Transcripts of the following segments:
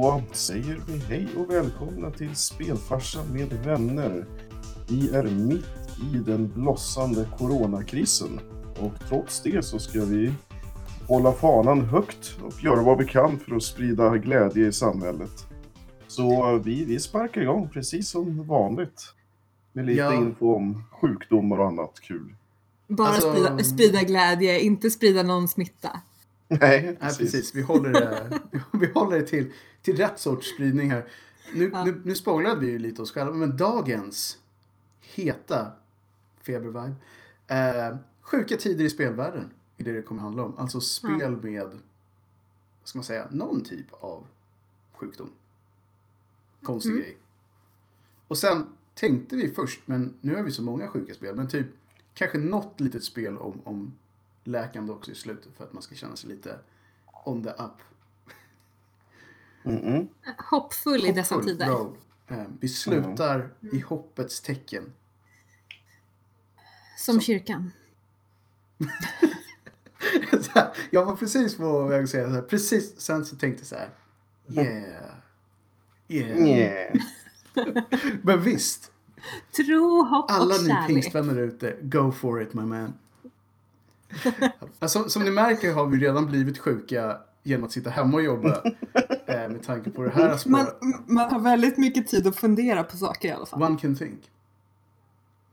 Då säger vi hej och välkomna till Spelfarsan med vänner. Vi är mitt i den blossande coronakrisen och trots det så ska vi hålla fanan högt och göra vad vi kan för att sprida glädje i samhället. Så vi, vi sparkar igång precis som vanligt med lite Ja. info om sjukdomar och annat kul. Bara Alltså- sprida, sprida glädje, inte sprida någon smitta. Nej, Nej, precis. precis. Vi håller det, vi håller det till, till rätt sorts spridning här. Nu, Ja. nu, nu spoilade vi ju lite oss själva, men dagens heta febervibe. Eh, sjuka tider i spelvärlden är det det kommer handla om. Alltså spel med, vad ska man säga, någon typ av sjukdom. Konstig Mm. grej. Och sen tänkte vi först, men nu har vi så många sjuka spel, men typ kanske något litet spel om, om läkande också i slutet för att man ska känna sig lite on the up. Mm-mm. Hoppfull i dessa Hoppfull tider. road. Eh, Vi slutar i hoppets tecken. Som kyrkan. Så här, jag var precis på väg att säga så här, precis, sen så tänkte jag så här, yeah, yeah. Yeah. Men visst, Tro, hopp alla och ni kärlek. pingstvänner där ute, go for it my man. Alltså, som ni märker har vi redan blivit sjuka genom att sitta hemma och jobba. Eh, med tanke på det här Man, spåret. man har väldigt mycket tid att fundera på saker i alla fall. One can think.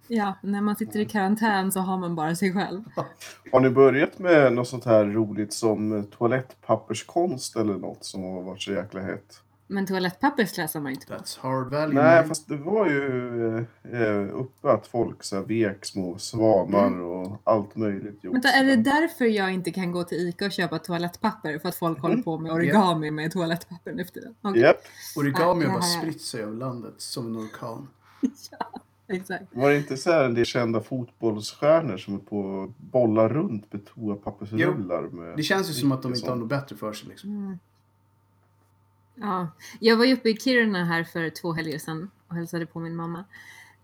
Ja, när man sitter i karantän så har man bara sig själv. Har ni börjat med något sånt här roligt som toalettpapperskonst eller något som har varit så jäkla hett? Men toalettpapper slösar man inte på. That's hard value. Nej, fast det var ju eh, uppe att folk så här, vek små svanar och allt möjligt. gjort. Vänta, är det därför jag inte kan gå till ICA och köpa toalettpapper? För att folk håller på med origami med toalettpapper nu för tiden? Okej, Japp. Origami Ja, har bara spritt sig över landet som en orkan. exakt. Var det inte så här en del kända fotbollsstjärnor som är på att bolla runt med toapappersrullar? Med... Det känns ju som att de inte har sånt. något bättre för sig. Liksom. Mm. Ja, jag var ju uppe i Kiruna här för två helger sedan och hälsade på min mamma.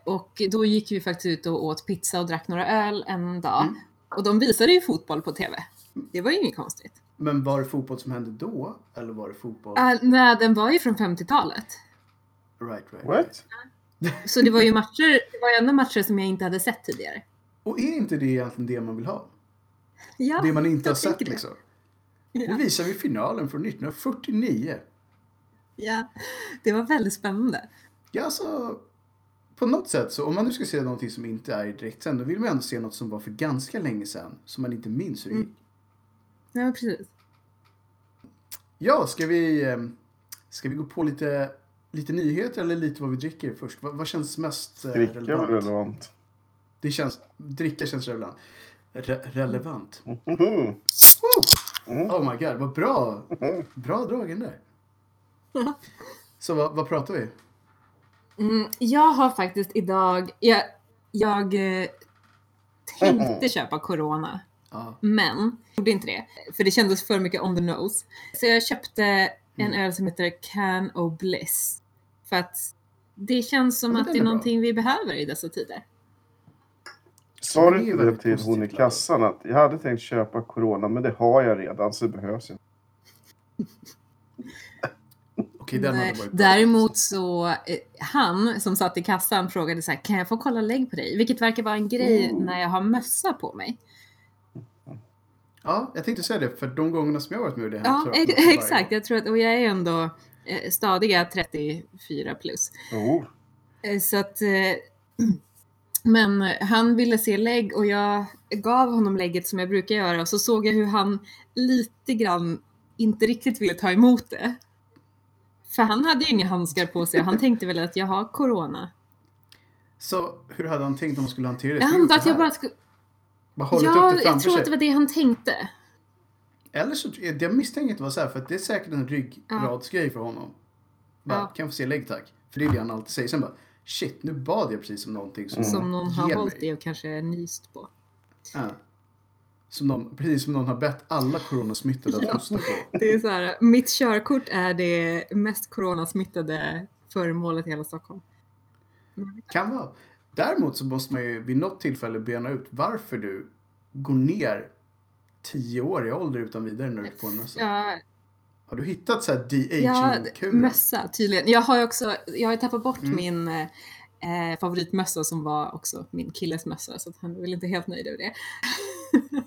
Och då gick vi faktiskt ut och åt pizza och drack några öl en dag. Mm. Och de visade ju fotboll på TV. Det var ju inget konstigt. Men var det fotboll som hände då? Eller var det fotboll? Uh, nej, den var ju från 50-talet. Right, right. What? Så det var ju matcher, det var ju ändå matcher som jag inte hade sett tidigare. Och är inte det egentligen det man vill ha? Ja, Det man inte har sett det. liksom. Nu Ja. visar vi finalen från 1949. Ja, det var väldigt spännande. Ja, alltså. På något sätt så om man nu ska se någonting som inte är i direktsänd då vill man ändå se något som var för ganska länge sedan. Som man inte minns hur det Mm. gick. Ja, precis. Ja, ska vi, eh, ska vi gå på lite, lite nyheter eller lite vad vi dricker först? Vad, vad känns mest eh, Dricka relevant? relevant. Det känns, dricka känns relevant. Re- relevant. Mm. Oh my god, vad bra! Bra dragen där. Så vad, vad pratar vi? Mm, jag har faktiskt idag, jag, jag eh, tänkte köpa Corona. Ja. Men gjorde inte det. För det kändes för mycket on the nose. Så jag köpte en öl som heter Can O Bliss. För att det känns som Men att det är är någonting vi behöver i dessa tider. Sa du är inte det till hon i kassan att jag hade tänkt köpa Corona men det har jag redan så det behövs inte. Okej, den hade varit bra. Däremot så, eh, han som satt i kassan frågade så här, kan jag få kolla lägg på dig? Vilket verkar vara en grej Oh. när jag har mössa på mig. Ja, jag tänkte säga det, för de gångerna som jag har varit med i det här Ja, tror jag att ex- man får varje exakt. Jag tror att, och jag är ändå eh, stadiga 34 plus. Jo. Eh, Så att, eh, men han ville se lägg och jag gav honom lägget som jag brukar göra och så såg jag hur han lite grann inte riktigt ville ta emot det. För han hade ju inga handskar på sig och han tänkte väl att jag har corona. Så hur hade han tänkt om han skulle hantera det? Jag antar att jag bara skulle... Bara hållit Ja, upp det jag tror sig. att det var det han tänkte. Eller så, jag misstänker att det var så här, för att det är säkert en ryggradsgrej för honom. Bara, Ja. kan jag få se lägg tack? För det är det han alltid säger. Sen bara, shit, nu bad jag precis om någonting som, Som någon har hållit i och kanske nyst på. Ja. Som någon, precis som någon har bett alla coronasmittade att Ja. hosta på. Det är så här, mitt körkort är det mest coronasmittade föremålet i hela Stockholm. Kan vara. Däremot så måste man ju vid något tillfälle bena ut varför du går ner tio år i ålder utan vidare när du får en mössa. Ja, Har du hittat så här Ja, de-aging-kuren? mössa tydligen. Jag har ju också, jag har tappat bort Mm. min eh, favoritmössa som var också min killes mössa så han är väl inte helt nöjd över det.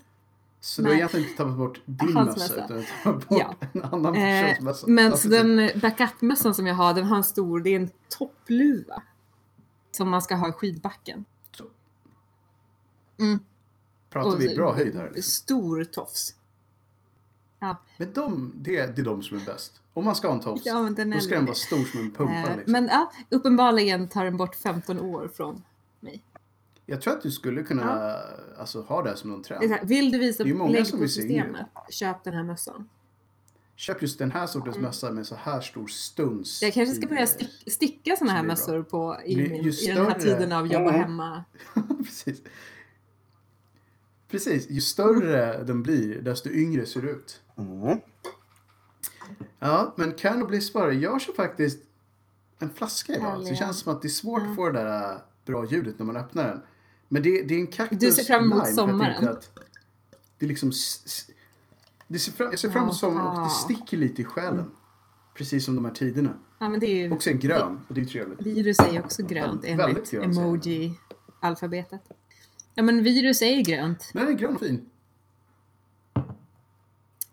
Så du har Nej. egentligen inte tappat bort din Hans mössa utan tappat bort Ja. en annan Eh, persons mössa? men så den backup-mössan som jag har, den har en stor, det är en toppluva. Som man ska ha i skidbacken. Så. Mm. Pratar vi Och- bra höjd här? liksom? Stor tofs. Ja, Men de, det, det är de som är bäst. Om man ska ha en tofs, ja då ska den vara stor som en pumpa. Eh, liksom. Men ja, uppenbarligen tar den bort 15 år från. Jag tror att du skulle kunna alltså, ha det här som någon Det är trend. så här, vill du visa Det är ju många lägg som på systemet, köp den här mössan. Köp just den här sortens mössa med så här stor stuns. Mm. Jag kanske ska börja stick, sticka såna här mössor på i, min, i den här tiden av jobba Mm. hemma. Precis. Precis, ju större den blir, desto yngre ser det ut. Mm. Ja, men Kernel Bliss bara, jag kör faktiskt en flaska idag. Så det känns som att det är svårt Ja. att få det där bra ljudet när man öppnar den. Men det, det är en Cactus Du ser fram emot sommaren. Att det är liksom... Det ser fram, jag ser fram emot sommaren och det sticker lite i själen. Precis som de här tiderna. Ja, men det är ju, Och sen grön, och det är trevligt. virus är ju också grönt enligt grönt, emoji-alfabetet. Ja men virus är ju grönt. Nej, den är grön och fin.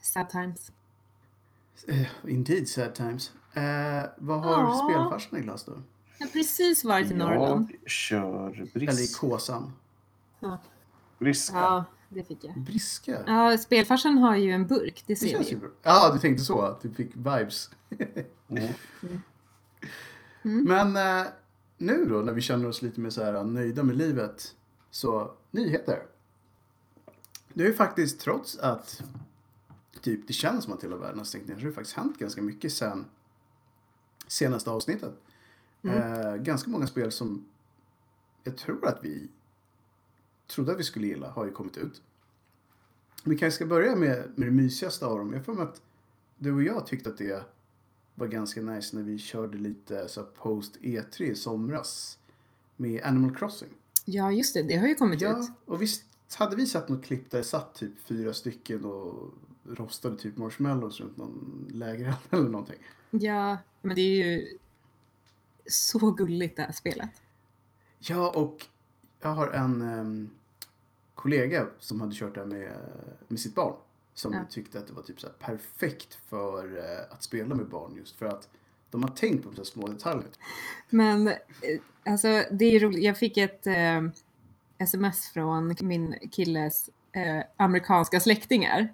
Sad times. Eh, indeed sad times. Eh, vad har Ja. spelfarsan i glass då? Jag har precis varit i Norrland. Jag kör Eller i Kåsan? briska. Ja, det fick jag. Briska? Ja, spelfarsan har ju en burk, det Det ser vi känns ju. Ja, du tänkte så. Att du fick vibes. Mm. Mm. Men eh, nu då, när vi känner oss lite mer så här nöjda med livet. Så, nyheter. Det är ju faktiskt, trots att typ, det känns som att hela världen har stängt ner, så har det faktiskt hänt ganska mycket sen senaste avsnittet. Eh, ganska många spel som jag tror att vi trodde att vi skulle gilla har ju kommit ut. Vi kanske ska börja med, med det mysigaste av dem. Jag får mig att du och jag tyckte att det var ganska nice när vi körde lite så post E3 i somras med Animal Crossing. Ja, just det. Det har ju kommit Ja, ut. och visst hade vi sett något klipp där det satt typ fyra stycken och rostade typ marshmallows runt någon lägereld eller någonting. Ja, men det är ju så gulligt det här spelet. Ja, och jag har en em, kollega som hade kört det här med, med sitt barn. Som Ja. tyckte att det var typ så perfekt för eh, att spela med barn just för att de har tänkt på de små detaljer. Men eh, alltså, det är roligt. Jag fick ett eh, sms från min killes eh, amerikanska släktingar.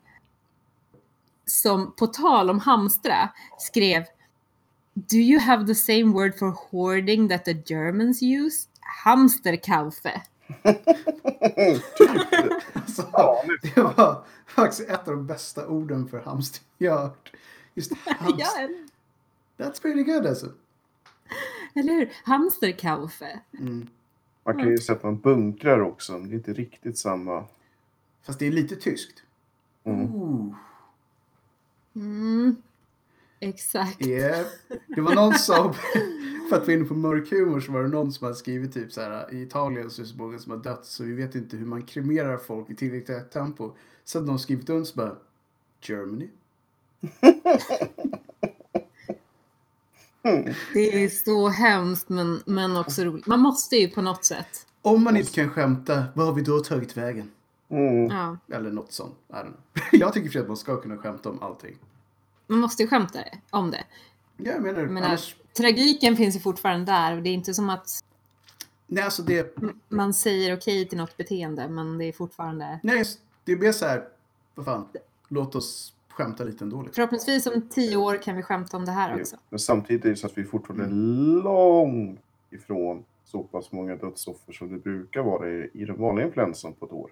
Som på tal om hamstra skrev Do you have the same word for hoarding that the Germans use? Hamsterkaufe. Alltså, Ja, det var faktiskt ett av de bästa orden för hamster jag har hört. Just hamster. That's pretty good alltså. eller hur? Hamsterkaufe. Mm. Man kan ju sätta en bunkrar också, men det är inte riktigt samma. Fast det är lite tyskt. Mm. Mm. Exakt. Yeah. Det var någon som, för att vara inne på mörk humor, så var det någon som hade skrivit typ så här i Italien så är det så många som har dött så vi vet inte hur man kremerar folk i tillräckligt tempo. Så hade någon skrivit under så bara Germany. Det är så hemskt men, men också roligt. Man måste ju på något sätt. Om man inte kan skämta, vad har vi då tagit vägen? Mm. Ja, Eller något sånt. Jag tycker för att man ska kunna skämta om allting. Man måste ju skämta om det. Ja, jag menar, Jag menar, annars... tragiken finns ju fortfarande där och det är inte som att Nej, alltså det... man säger okej till något beteende men det är fortfarande... Nej, det är mer så här, vad fan, låt oss skämta lite ändå. Liksom. Förhoppningsvis om tio år kan vi skämta om det här också. Men samtidigt är det så att vi fortfarande är långt ifrån så pass många dödsoffer som det brukar vara i, i den vanliga influensan på ett år.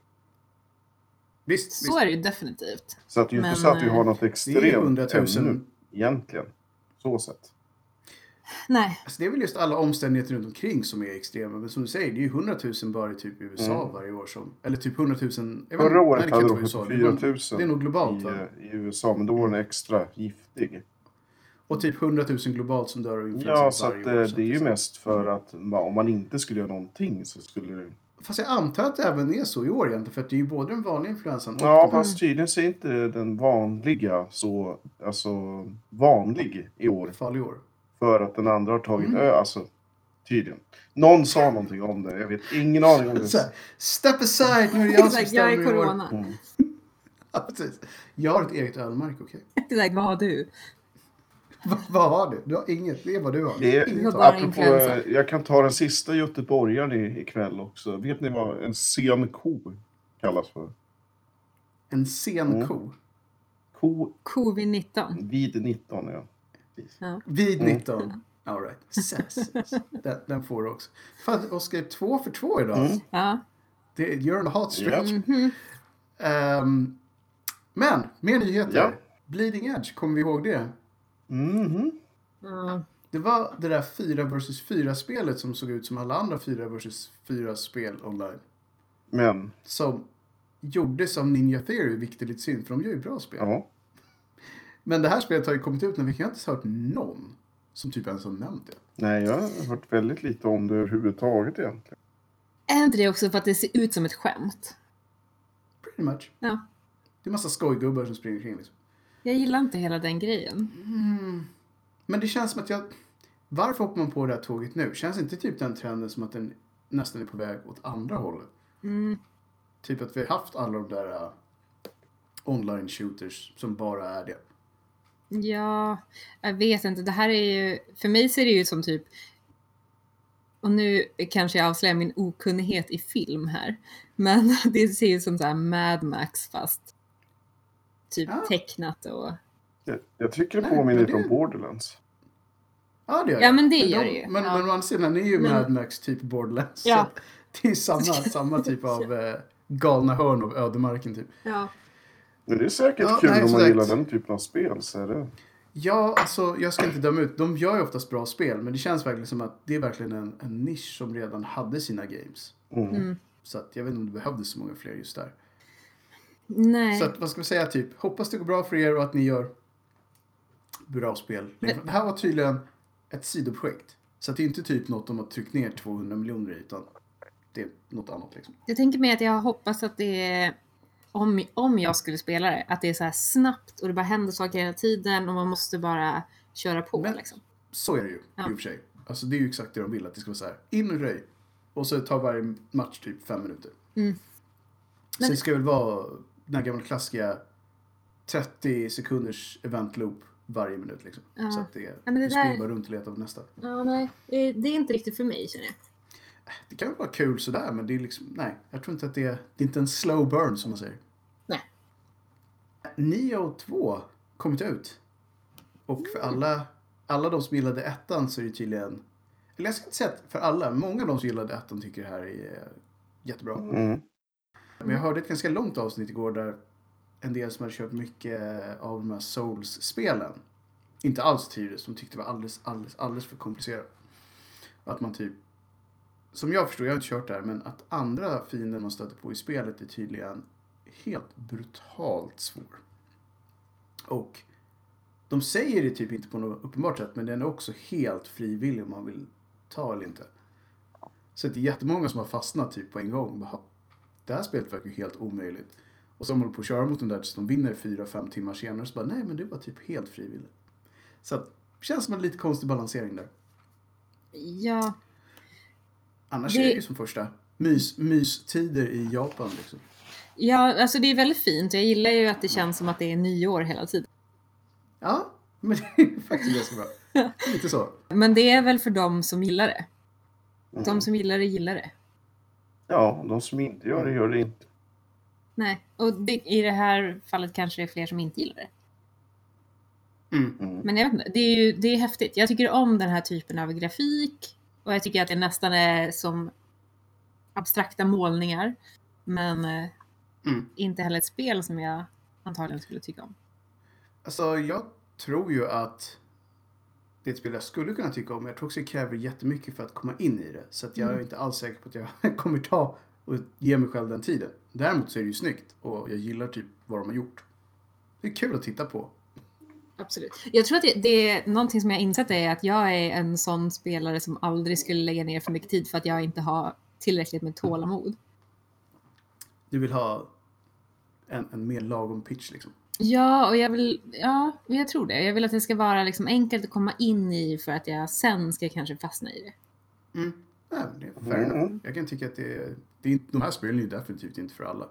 Visst, Så visst. är det ju definitivt. Så att det är ju inte så att vi har eh, något extremt ännu, egentligen. Så sett. Nej, Alltså det är väl just alla omständigheter runt omkring som är extrema. Men som du säger, det är ju 100 000 bara i typ USA Mm. varje år som... Eller typ 100 000... jag vet inte- Förra året nej, det kan hade inte de vara USA, det 74 var- 000 Det är nog globalt i, va? eh, i USA, men då var den extra giftig. Och typ 100 000 globalt som dör av influensa Ja, så varje att, år. eh, Så det är ju mest för att ma- om man inte skulle göra någonting så skulle det Fast jag antar att det även är så i år egentligen. För att det är ju både den vanliga influensan och Ja, den- fast tydligen så är inte den vanliga så, alltså vanlig i år. farlig i år. För att den andra har tagit Mm. ö, alltså tydligen. Någon sa någonting om det, jag vet ingen aning om Så här, det. step aside, nu är det jag som jag är corona. Mm. Ja, precis. Jag har ett eget ölmärke, okej. Exakt, vad har du? Va, vad har du? Du har inget, det är vad du har. Det är, Inget bara apropå, eh, jag kan ta den sista göteborgaren i- ikväll också. Vet ni vad en sen ko kallas för? En sen Mm. ko. Ko Covid-19. vid 19, ja. Vid Mm. 19. All right. Ses, ses. Den, den får du också. Fan, Oskar, två för två idag. Mm. Ja. Det, you're on a hot stretch. Ja. Mhm. Ehm, men, mer nyheter. Ja. Bleeding Edge, kommer vi ihåg det? Mhm. Ja. Det var det där 4 vs 4 spelet som såg ut som alla andra 4 vs 4 spel online. Men, Som gjordes av Ninja Theory, vilket är lite synd för de gör ju bra spel. ja. Men det här spelet har ju kommit ut när vi har inte hört någon som typ ens har nämnt det. Nej, jag har hört väldigt lite om det överhuvudtaget egentligen. Är inte det också för att det ser ut som ett skämt? Pretty much. Ja. Det är massa skojgubbar som springer omkring liksom. Jag gillar inte hela den grejen. Men det känns som att jag... Varför hoppar man på det här tåget nu? Känns inte typ den trenden som att den nästan är på väg åt andra hållet? Mm. Typ att vi har haft alla de där uh, online shooters som bara är det. Ja, jag vet inte. Det här är ju, för mig ser det ju som typ, och nu kanske jag avslöjar min okunnighet i film här, men det ser ut som så här Mad Max fast typ Ja. tecknat och... Jag, jag tycker det påminner men lite om Borderlands. Ja, det gör Ja, det. men det de, gör det ju. Men, Ja. men å andra sidan är ju Men- Mad Max typ Borderlands. Ja. Det är samma, samma typ av eh, galna hörn av ödemarken typ. Ja. Men det är säkert Ja, kul nej, om man gillar den typen av spel. Så är det. Ja, alltså jag ska inte döma ut. De gör ju oftast bra spel, men det känns verkligen som att det är verkligen en, en nisch som redan hade sina games. Mm. Mm. Så att jag vet inte om det behövdes så många fler just där. Nej. Så att, vad ska vi säga, typ, hoppas det går bra för er och att ni gör bra spel. Men- Det här var tydligen ett sidoprojekt. Så det är inte typ något de har tryckt ner 200 miljoner i, utan det är något annat liksom. Jag tänker mig att jag hoppas att det är, om, om jag skulle spela det, att det är så här snabbt och det bara händer saker hela tiden och man måste bara köra på Men- liksom. Så är det ju, Ja. i och för sig. Alltså det är ju exakt det de vill, att det ska vara så här, in och röj. Och så tar varje match typ fem minuter. Mm. Så Men- det ska väl vara den här gamla klassiska 30 sekunders event loop varje minut liksom. Ja. Så att det, men det du springer där- bara runt och letar på nästa. Ja, nej. Det, är inte riktigt för mig känner jag. Det kan vara kul sådär, men det är liksom, nej. Jag tror inte att det är, det är inte en slow burn som man säger. Nej. Neo 2 kommit ut. Och för alla, alla de som gillade ettan så är det tydligen, eller jag ska inte säga att för alla, många av de som gillade ettan tycker det här är jättebra. Mm. Men jag hörde ett ganska långt avsnitt igår där en del som hade köpt mycket av de här Souls-spelen inte alls trivdes. De tyckte det var alldeles, alldeles, alldeles för komplicerat. Att man typ, som jag förstår, jag har inte kört det här, men att andra fiender man stöter på i spelet är tydligen helt brutalt svår. Och de säger det typ inte på något uppenbart sätt, men den är också helt frivillig om man vill ta eller inte. Så det är jättemånga som har fastnat typ på en gång. Bara, det här spelet verkar ju helt omöjligt. Och så har de på att köra mot den där tills de vinner fyra, fem timmar senare. Så bara, nej men det var typ helt frivilligt. Så att, känns som en lite konstig balansering där. Ja, Annars Det- är det ju som första mys, mystider i Japan liksom. ja, alltså det är väldigt fint. Jag gillar ju att det känns som att det är nyår hela tiden. Ja, men det är faktiskt ganska bra. Lite så. Men det är väl för de som gillar det. Mm. De som gillar det gillar det. Ja, de som inte gör det gör det inte. Nej, och det, i det här fallet kanske det är fler som inte gillar det. Mm. Mm. Men jag vet inte, det är ju det är häftigt. Jag tycker om den här typen av grafik och jag tycker att det nästan är som abstrakta målningar. Men eh, Mm. inte heller ett spel som jag antagligen skulle tycka om. Alltså, jag tror ju att det är ett spel jag skulle kunna tycka om. Jag tror också det kräver jättemycket för att komma in i det. Så jag är Mm. inte alls säker på att jag kommer ta och ge mig själv den tiden. Däremot så är det ju snyggt och jag gillar typ vad de har gjort. Det är kul att titta på. Absolut. Jag tror att det, det är någonting som jag insett är att jag är en sån spelare som aldrig skulle lägga ner för mycket tid för att jag inte har tillräckligt med tålamod. Du vill ha en, en mer lagom pitch liksom. Ja, och jag vill, ja, jag tror det. Jag vill att det ska vara liksom enkelt att komma in i för att jag sen ska kanske fastna i det. Mm. Ja, det är fair Mm. enough. Jag kan tycka att det är, det är inte, de här spelen är ju definitivt inte för alla.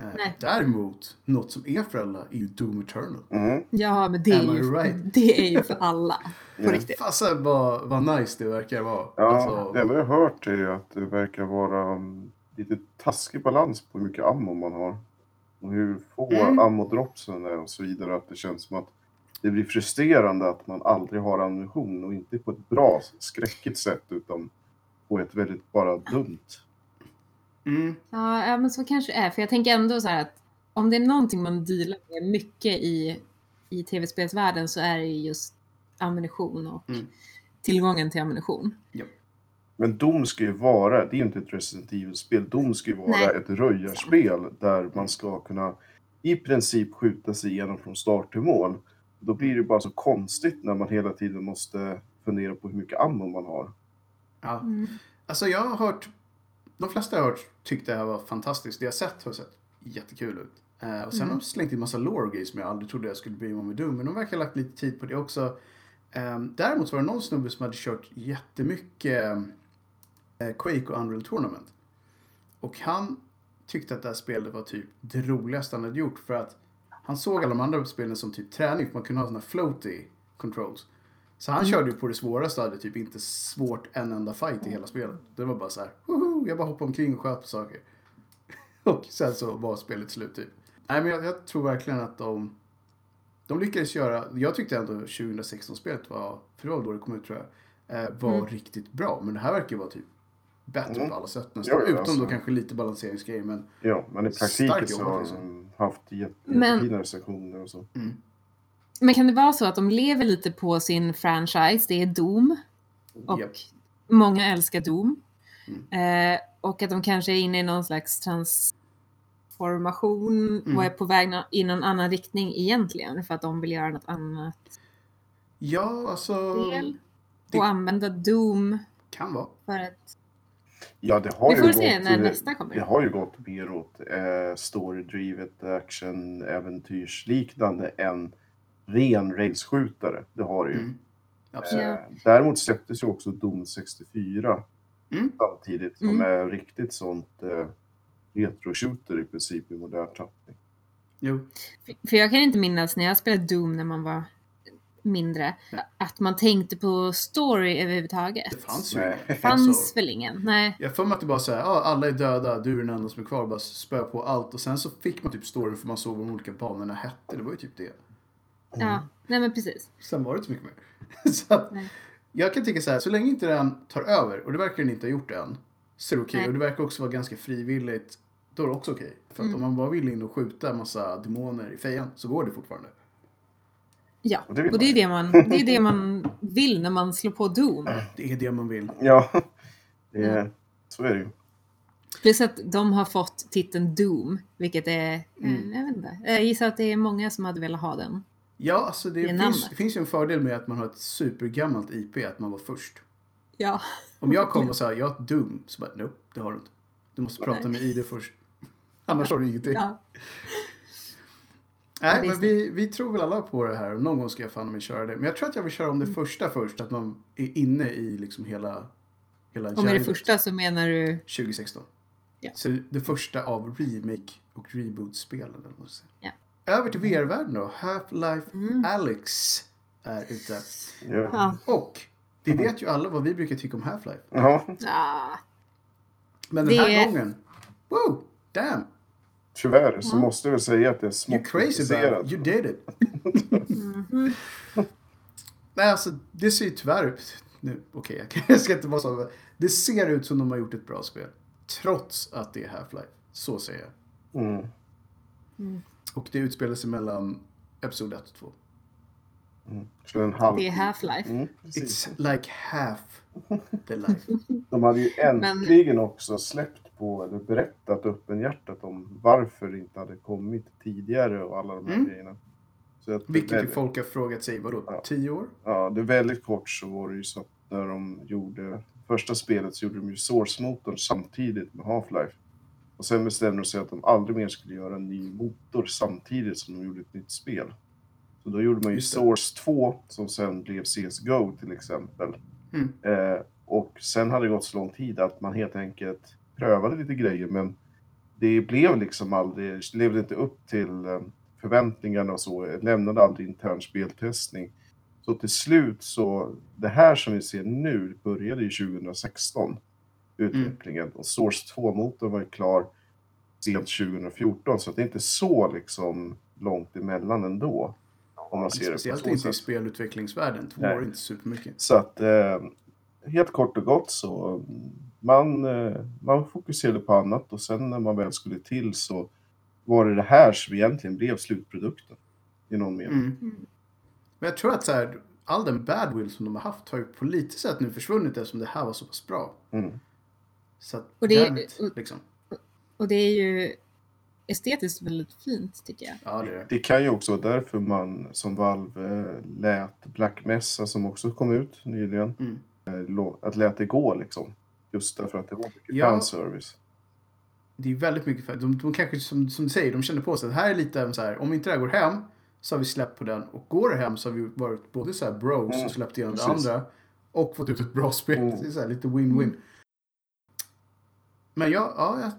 Eh, Nej. Däremot, något som är för alla är ju Doom Eternal. Mm. Ja, men det är, ju, right? det är ju för alla. På Ja. riktigt. Fasen vad, vad nice det verkar vara. Ja, Alltså, det enda jag har hört är att det verkar vara um, lite taskig balans på hur mycket ammo man har. Och hur få Mm. ammodropsen är och så vidare. Att det känns som att det blir frustrerande att man aldrig har ammunition och inte på ett bra, skräckigt sätt utan på ett väldigt bara dumt. mm, Ja, ja, men så kanske det är. För jag tänker ändå så här att om det är någonting man dealar med mycket i, i tv-spelsvärlden så är det ju just ammunition och Mm. tillgången till ammunition. Men Dom ska ju vara, det är ju inte ett Resident Evil-spel, Dom ska ju vara Nej. ett röjarspel där man ska kunna i princip skjuta sig igenom från start till mål. Då blir det bara så konstigt när man hela tiden måste fundera på hur mycket ammo man har. ja. Mm. Alltså jag har hört, de flesta jag har hört tyckte det här var fantastiskt. Det jag sett har sett jättekul ut. Eh, och sen Mm. har de slängt in massa lore som jag aldrig trodde jag skulle bry mig om med Doom. Men de verkar ha lagt lite tid på det också. Eh, däremot var det någon snubbe som hade kört jättemycket eh, Quake och Unreal Tournament. Och han tyckte att det här spelet var typ det roligaste han hade gjort för att han såg alla de andra spelen som typ träning för man kunde ha såna floaty controls. Så han körde ju på det svåraste och hade typ inte svårt en enda fight i hela spelet. Det var bara så här, "Woho!" jag bara hoppade omkring och sköt på saker. och sen så var spelet slut typ. Nej men jag, jag tror verkligen att de, de lyckades göra, jag tyckte ändå 2016-spelet var, för det var då det kom ut tror jag, eh, var Mm. riktigt bra. Men det här verkar ju vara typ bättre Mm. på alla sätt nästan. Ja, ja, Utom alltså. då kanske lite balanseringsgrejer men Ja, men i praktiken så har liksom. de haft jätte- Men- jättefina recensioner och så. mm. Men kan det vara så att de lever lite på sin franchise? Det är Doom och Japp. många älskar Doom. Mm. Eh, och att de kanske är inne i någon slags transformation Mm. och är på väg i någon annan riktning egentligen för att de vill göra något annat Ja, alltså. det- Och använda Doom Kan vara. för att... Ja, det har Vi ju får gått, se när eh, nästa kommer. Det har ju gått mer åt eh, story-drivet action äventyrsliknande än ren railsskjutare. Det har det ju. Mm. Absolut. Ja. Eh, däremot släpptes ju också Dom 64 Mm. samtidigt som Mm. är riktigt sånt eh, retro-shooter i princip i modern tappning. Jo. För jag kan inte minnas när jag spelade Doom när man var mindre att man tänkte på story överhuvudtaget. Det fanns ju Nej. Det fanns Alltså, väl ingen? Nej. Jag får mig att det bara säger, ja alla är döda, du är den enda som är kvar, bara spö på allt. Och sen så fick man typ storyn för man såg vad de olika banorna hette. Det var ju typ det. Ja, nej men precis. Sen var det inte så mycket mer. så att, jag kan tycka så här, så länge inte den tar över, och det verkar den inte ha gjort än, så är det okej. Nej. Och det verkar också vara ganska frivilligt, då är det också okej. För att Mm. om man bara vill in och skjuta en massa demoner i fejan så går det fortfarande. Ja, Och det och det är det man, det är det man vill när man slår på Doom. Det är det man vill. Ja, det, Ja. så är det ju. Plus att de har fått titeln Doom, vilket är, eh, Mm. jag vet inte, jag gissar att det är många som hade velat ha den. Ja, alltså det, Det är finns, det finns ju en fördel med att man har ett supergammalt IP, att man var först. Ja. Om jag kom och sa jag har ett Doom, så bara nope, det har du inte. Du måste prata med ID först. Annars har du ingenting. ja. Nej, det men vi, vi tror väl alla på det här. Någon gång ska jag fan mig köra det. Men jag tror att jag vill köra om det Mm. första först. Att man är inne i liksom hela... hela med det första så menar du, 2016. Ja. Så det första av remake och reboot-spelen. Ja. Över till VR-världen då. Half-Life Mm. Alex är ute. Ja. ja, Och vi vet ju alla vad vi brukar tycka om Half-Life. ja. Men den Det här är- gången, wow, damn, tyvärr så måste jag väl säga att det är you're smått crazy about kritiserat. it. You did it. Mhm. Nej, alltså det ser ju tyvärr ut. Nu, okej, jag kan- jag ska inte vara så. Det ser ut som de har gjort ett bra spel. Trots att det är Half-Life. Så säger jag. Mm. Och det utspelar sig mellan Episod 1 och 2. Mm. Halv... det är Half-Life. Mm. It's like half the life. De hade ju äntligen också släppt på, eller berättat öppenhjärtat om varför det inte hade kommit tidigare och alla de här Mm. grejerna. Så att Vilket väldigt- folk har frågat sig, vadå, Ja. tio år? Ja, det är väldigt kort så var det ju så att när de gjorde första spelet så gjorde de ju Source-motorn samtidigt med Half-Life. Och sen bestämde de sig att de aldrig mer skulle göra en ny motor samtidigt som de gjorde ett nytt spel. Så då gjorde man ju. Source 2 som sen blev CSGO till exempel. Mm. Eh, och sen hade det gått så lång tid att man helt enkelt prövade lite grejer men det blev liksom aldrig, levde inte upp till eh, förväntningarna och så, lämnade aldrig intern speltestning. Så till slut så, det här som vi ser nu började ju 2016, utvecklingen. Och Source 2-motorn var ju klar sent 2014, så det är inte så liksom långt emellan ändå. Om man ser det Speciellt så inte i spelutvecklingsvärlden. Två Nej. år är inte supermycket. Så att eh, helt kort och gott så mm, man, eh, man fokuserade på annat och sen när man väl skulle till så var det det här som egentligen blev slutprodukten i någon mening. Mm. Men jag tror att så här, all den badwill som de har haft har ju på lite sätt nu försvunnit eftersom det här var så pass bra. Mm. Så att, Och det- jävligt, och- liksom. Och det är ju estetiskt väldigt fint tycker jag. Ja, det det. Kan ju också vara därför man som Valve eh, lät Black Mesa som också kom ut nyligen, Mm. eh, att lät det gå liksom. Just därför att det var mycket Ja. fanservice. Det är väldigt mycket för de, de kanske, som, som du säger, de känner på sig att det här är lite så här, om inte det här går hem så har vi släppt på den och går det hem så har vi varit både så här bros Mm, och släppt igenom precis. det andra och fått ut ett bra spel. Mm. Det är så här, lite win-win. Men jag, ja, jag,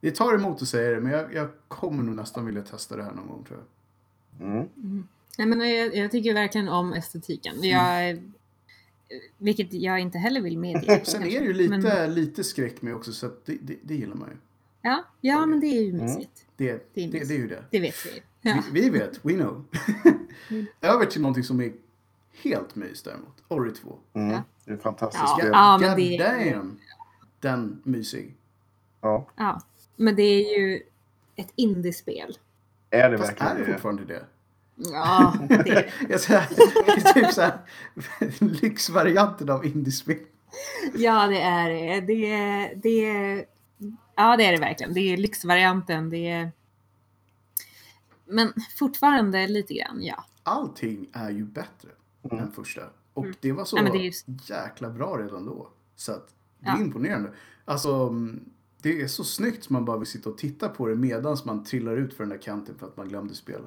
det tar emot att säga det, men jag, jag kommer nog nästan vilja testa det här någon gång tror jag. Mm. Nej, men jag, jag tycker verkligen om estetiken. Jag, Vilket jag inte heller vill medge. Sen kanske. är det ju lite, Men, lite skräck med också, så att det, det, det gillar man ju. ja, ja, men det är ju Mm. mysigt. Det, Det det, är det, är ju det. Det vet vi. Ja. Vi, vi vet, we know. Mm. Över till någonting som är helt mys däremot. Ori 2. Mm. Ja. Det är fantastiskt Ja. spel. Ja, men det är- damn. Den mysig. Ja. ja. Men det är ju ett indiespel. Är det Fast verkligen är det det? fortfarande det? Ja, det är det. Typ så här, lyxvarianten av indiespel. Ja, det är det. Det är, det är, ja, det är det verkligen. Det är lyxvarianten. Det är... Men fortfarande lite grann, ja. Allting är ju bättre Mm. än första. Och Mm. det var så Ja, det är ju- jäkla bra redan då. Så att det är Ja. imponerande. Alltså, mm, det är så snyggt man bara vill sitta och titta på det medan man trillar ut för den där kanten för att man glömde spela.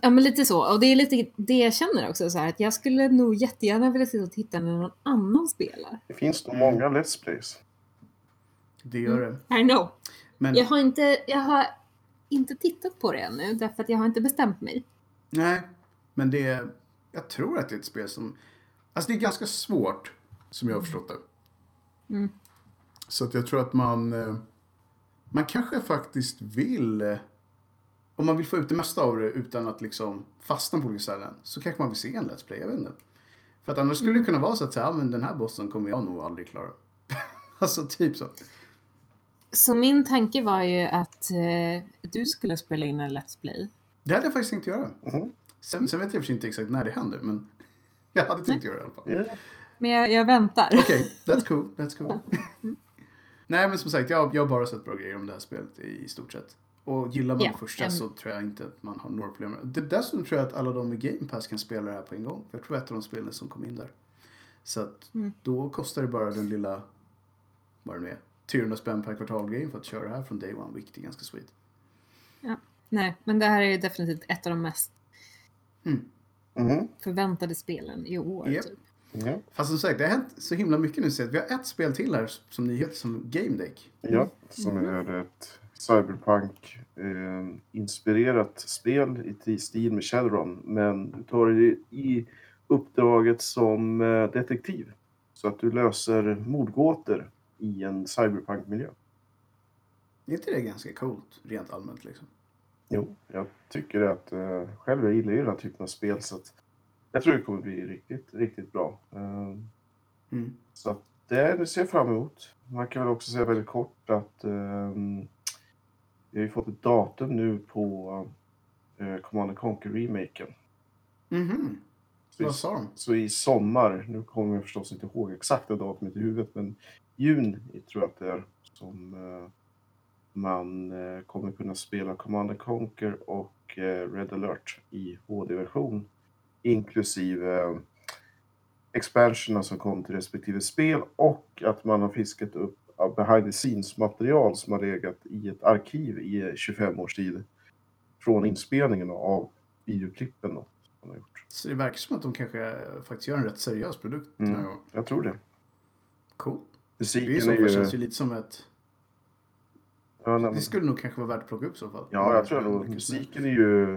Ja, men lite så. Och det är lite det jag känner också så här att jag skulle nog jättegärna vilja sitta och titta när någon annan spelar. Det finns nog många Let's Plays. Det gör Mm. det. I know. Men Jag har inte, jag har inte tittat på det ännu därför att jag har inte bestämt mig. nej, men det är, jag tror att det är ett spel som, alltså det är ganska svårt som jag har förstått det. Mm. Så att jag tror att man, eh, man kanske faktiskt vill, eh, om man vill få ut det mesta av det utan att liksom fastna på olika ställen, så kanske man vill se en Let's Play, jag vet inte. För att annars skulle det kunna vara så att säga, men den här bossen kommer jag nog aldrig klara. alltså typ så. Så min tanke var ju att eh, du skulle spela in en Let's Play. Det hade jag faktiskt tänkt göra. Mhm. Sen, sen vet jag inte exakt när det händer, men jag hade tänkt göra det i alla fall. Ja. Men jag, jag väntar. Okej, that's cool. That's cool. Nej, men som sagt, jag, jag har bara sett bra grejer om det här spelet i, i stort sett. Och gillar man Ja, det första så tror jag inte att man har några problem med det. Dessutom tror jag att alla de i Game Pass kan spela det här på en gång. Jag tror att ett av de spelen som kom in där. Så att Mm. då kostar det bara den lilla, vad det nu är, 300 spänn per kvartal-grejen för att köra det här från day one, vilket är ganska sweet. Nej, men det här är definitivt ett av de mest Mhm. förväntade spelen i år. Japp. Typ. Ja. Fast som sagt, det har hänt så himla mycket nu. Så att vi har ett spel till här som nyhet som Game Deck. ja, som är ett Cyberpunk-inspirerat spel i stil med Shadowrun. Men du tar det i uppdraget som eh, detektiv. Så att du löser mordgåtor i en cyberpunk-miljö. Är inte det ganska coolt, rent allmänt liksom? Jo, jag tycker att uh, själv jag gillar ju den här typen av spel så att jag tror det kommer bli riktigt, riktigt bra. Eh, Mm. Så att det, det ser jag fram emot. Man kan väl också säga väldigt kort att ehm, vi har ju fått ett datum nu på uh, Command Conquer-remaken. Mhm. Så, i- Vad sa de? så i sommar, nu kommer jag förstås inte ihåg exakta datumet i huvudet, men juni tror jag att det är som, eh, man eh, kommer kunna spela Command and Conquer och eh, Red alert i HD-version inklusive eh, expansionerna som kom till respektive spel och att man har fiskat upp behind the scenes-material som har legat i ett arkiv i 25 års tid från inspelningen av videoklippen. Då, som de har gjort. Så det verkar som att de kanske faktiskt gör en rätt seriös produkt den här Mm. gången. Jag tror det. Cool. Det Musiken så är ju... känns ju lite som ett... Ja, nej, Det skulle nog kanske vara värt att plocka upp i så fall. ja, jag tror nog musiken är ju...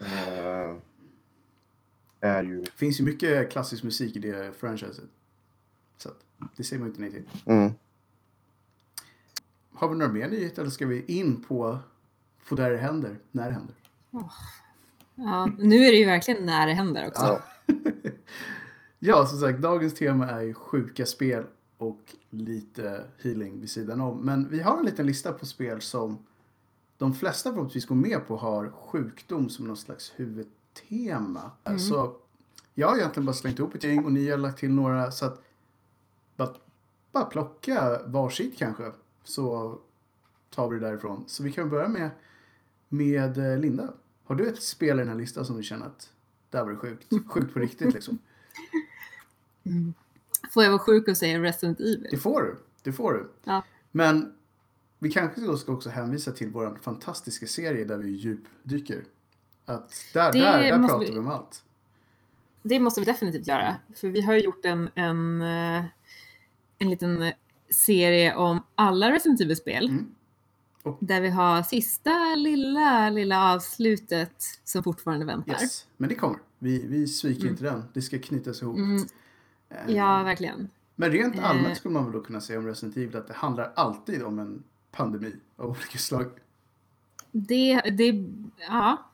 Eh, är ju... Det finns ju mycket klassisk musik i det franchiset. Så att, det säger man ju inte nej till. Mm. Har vi några mer nyheter eller ska vi in på, på där det händer, när det händer? Ja, nu är det ju verkligen när det händer också. Ja. Ja, som sagt, dagens tema är ju sjuka spel och lite healing vid sidan om. Men vi har en liten lista på spel som de flesta förhoppningsvis går med på har sjukdom som någon slags huvudtema. Så jag har egentligen bara slängt ihop ett gäng och ni har lagt till några så att bara plocka varsitt kanske så tar vi det därifrån. Så vi kan börja med, med eh, Linda. Har du ett spel i den här listan som du känner att det här var sjukt? Sjukt på riktigt liksom. Får jag vara sjuk och säga Resident Evil? Det får du. Det får du. Ja. Men vi kanske då ska också hänvisa till vår fantastiska serie där vi djupdyker. Att där, Det där, där pratar vi- vi om allt. Det måste vi definitivt göra. För vi har ju gjort en, en, eh, en liten eh, serie om alla Resident Evil-spel. Mm. Och- Där vi har sista lilla, lilla avslutet som fortfarande väntar. Yes. Men det kommer. Vi, vi sviker Mm. inte den. Det ska knytas ihop. Mm, Eh, ja, verkligen. Men rent Eh. allmänt skulle man väl då kunna säga om Resident Evil att det handlar alltid om en pandemi av olika slag. Det, det, ja,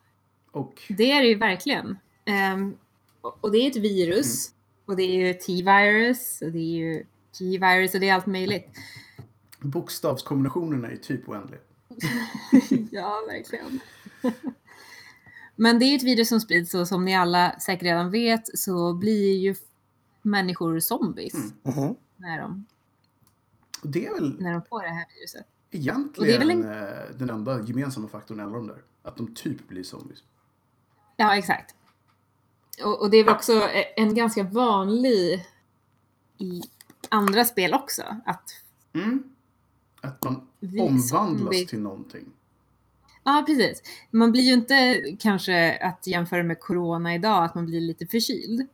Och det är det ju verkligen. Ehm, och det är ett virus. Och det är ju T-virus. Och det är ju G-virus. Och det är allt möjligt. bokstavskombinationerna är typ oändliga. ja, verkligen. Men det är ju ett virus som sprids och som ni alla säkert redan vet så blir ju människor zombies Mm. Mhm. när, de, Och det är väl när de får det här viruset. egentligen Och det är väl en- eh, den enda gemensamma faktorn alla de där. Att de typ blir zombies. Ja, exakt. Och, och det är väl också e- en ganska vanlig andra spel också. Att Mm. Att man vi omvandlas zombie- till någonting. Ja, precis. Man blir ju inte kanske att jämföra med corona idag, att man blir lite förkyld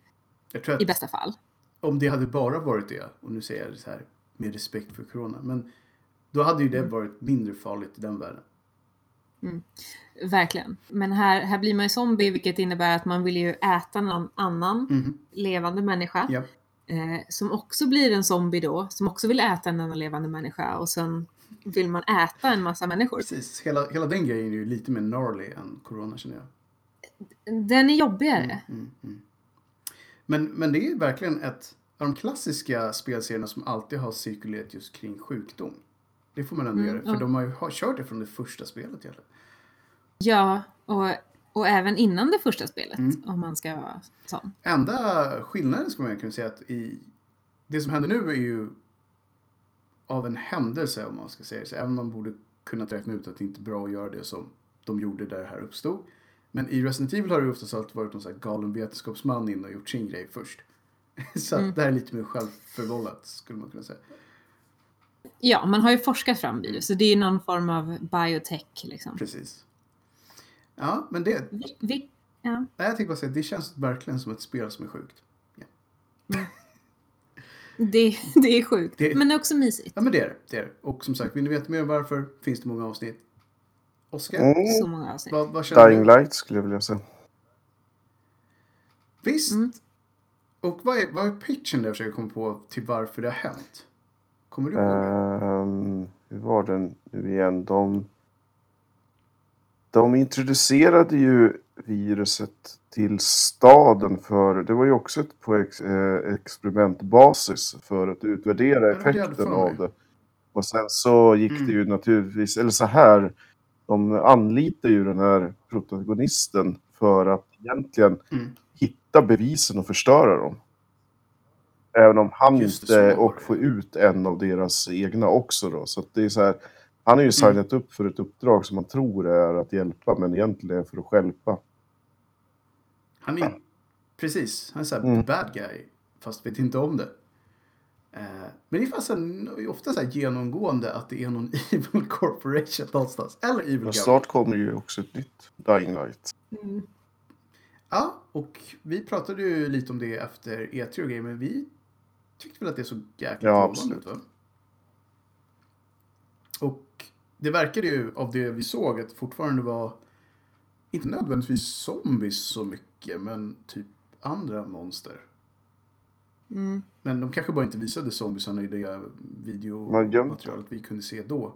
i bästa fall. om det hade bara varit det, och nu säger jag det så här med respekt för corona, men då hade ju det Mm. varit mindre farligt i den världen. Verkligen. Men här, här blir man ju zombie, vilket innebär att man vill ju äta någon annan Mhm. levande människa. Ja. Eh, som också blir en zombie då, som också vill äta en annan levande människa. Och sen vill man äta en massa människor. Precis, hela, hela den grejen är ju lite mer gnarly än corona känner jag. Den är jobbigare. Mm, mm. Men, men det är verkligen ett av de klassiska spelserierna som alltid har cirkulerat just kring sjukdom. Det får man ändå Mm, göra, för de har ju kört det från det första spelet egentligen. Ja, och, och även innan det första spelet, Mm. om man ska vara sån. Enda skillnaden skulle man kunna säga att i det som händer nu är ju av en händelse om man ska säga så. Även om man borde kunna räkna ut att det inte är bra att göra det som de gjorde där det här uppstod. Men i Resident Evil har det oftast alltid varit någon sån här galen vetenskapsman in och gjort sin grej först. så att Mm. det här är lite mer självförvållat skulle man kunna säga. Ja, man har ju forskat fram virus, så det är ju någon form av biotech liksom. Precis. Ja, men det, Vi, vi, ja. nej, jag tänkte bara säga, det känns verkligen som ett spel som är sjukt. Det, det är sjukt, Det- men det är också mysigt. Ja, men det är det. det, är. Och som sagt, vill ni veta mer om varför finns det många avsnitt. Oskar, Mm. Så många avsnitt. vad, vad känner Dying du? Light skulle jag vilja säga. Visst. Mm. Och vad är, vad är pitchen där jag försöker komma på till varför det har hänt? Kommer du ihåg? det? Ehm, hur var den nu igen? De, de introducerade ju viruset till staden för, det var ju också ett på ex, eh, experimentbasis för att utvärdera det det effekten mig. av det. Och sen så gick Mm. det ju naturligtvis, eller så här, de anlitar ju den här protagonisten för att egentligen Mm. hitta bevisen och förstöra dem. Även om han det, inte, och det. få ut en av deras egna också då. Så att det är så här, Han har ju signat upp för ett uppdrag som han tror är att hjälpa, men egentligen är för att stjälpa. Han är precis, han är såhär Mm. bad guy, fast vet inte om det. Eh, men det är fast en, ofta så här genomgående att det är någon evil corporation någonstans. Eller evil Men snart kommer ju också ett nytt Dying Light. Mm. Ja, och vi pratade ju lite om det efter E3 och grejer, men vi tyckte väl att det såg jäkligt Ja, absolut. ut va? Och det verkade ju av det vi såg att fortfarande var inte nödvändigtvis zombies så mycket, men typ andra monster. Mm. Men de kanske bara inte visade zombiesarna i det videomaterialet vi kunde se då.